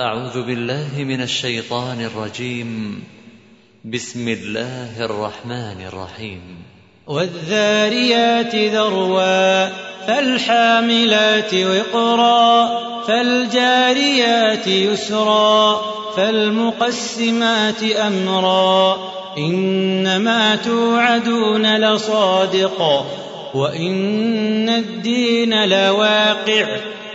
أعوذ بالله من الشيطان الرجيم. بسم الله الرحمن الرحيم. والذاريات ذروا فالحاملات وقرا فالجاريات يسرا فالمقسمات أمرا. إنما توعدون لصادق وإن الدين لواقع.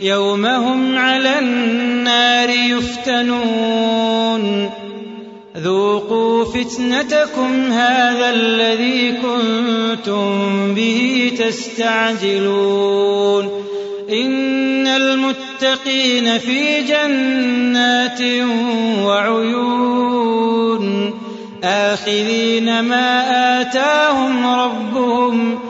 يوم هم على النار يفتنون. ذوقوا فتنتكم هذا الذي كنتم به تستعجلون. إن المتقين في جنات وعيون. آخذين ما آتاهم ربهم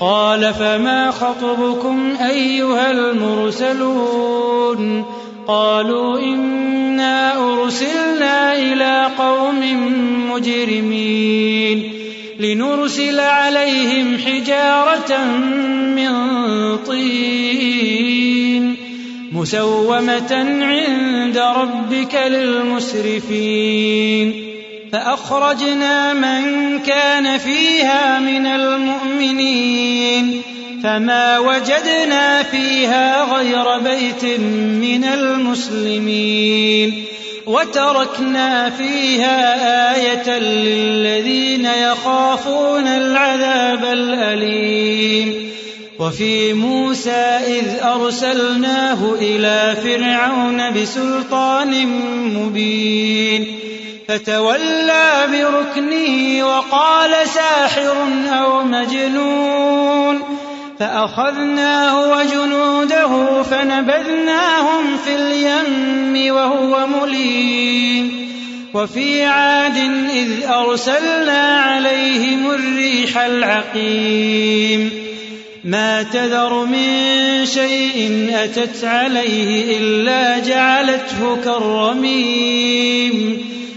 قال فما خطبكم أيها المرسلون قالوا إنا أرسلنا إلى قوم مجرمين لنرسل عليهم حجارة من طين مسومة عند ربك للمسرفين فأخرجنا من كان فيها من المؤمنين فما وجدنا فيها غير بيت من المسلمين وتركنا فيها آية للذين يخافون العذاب الأليم وفي موسى إذ أرسلناه إلى فرعون بسلطان مبين فتولى بركنه وقال ساحر أو مجنون فأخذناه وجنوده فنبذناهم في اليم وهو مليم وفي عاد إذ أرسلنا عليهم الريح العقيم ما تذر من شيء أتت عليه إلا جعلته كالرميم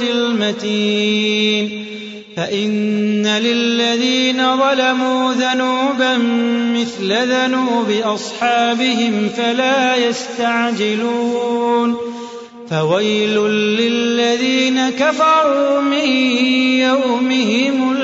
المتين. فإن للذين ظلموا ذنوبا مثل ذنوب أصحابهم فلا يستعجلون. فويل للذين كفروا من يومهم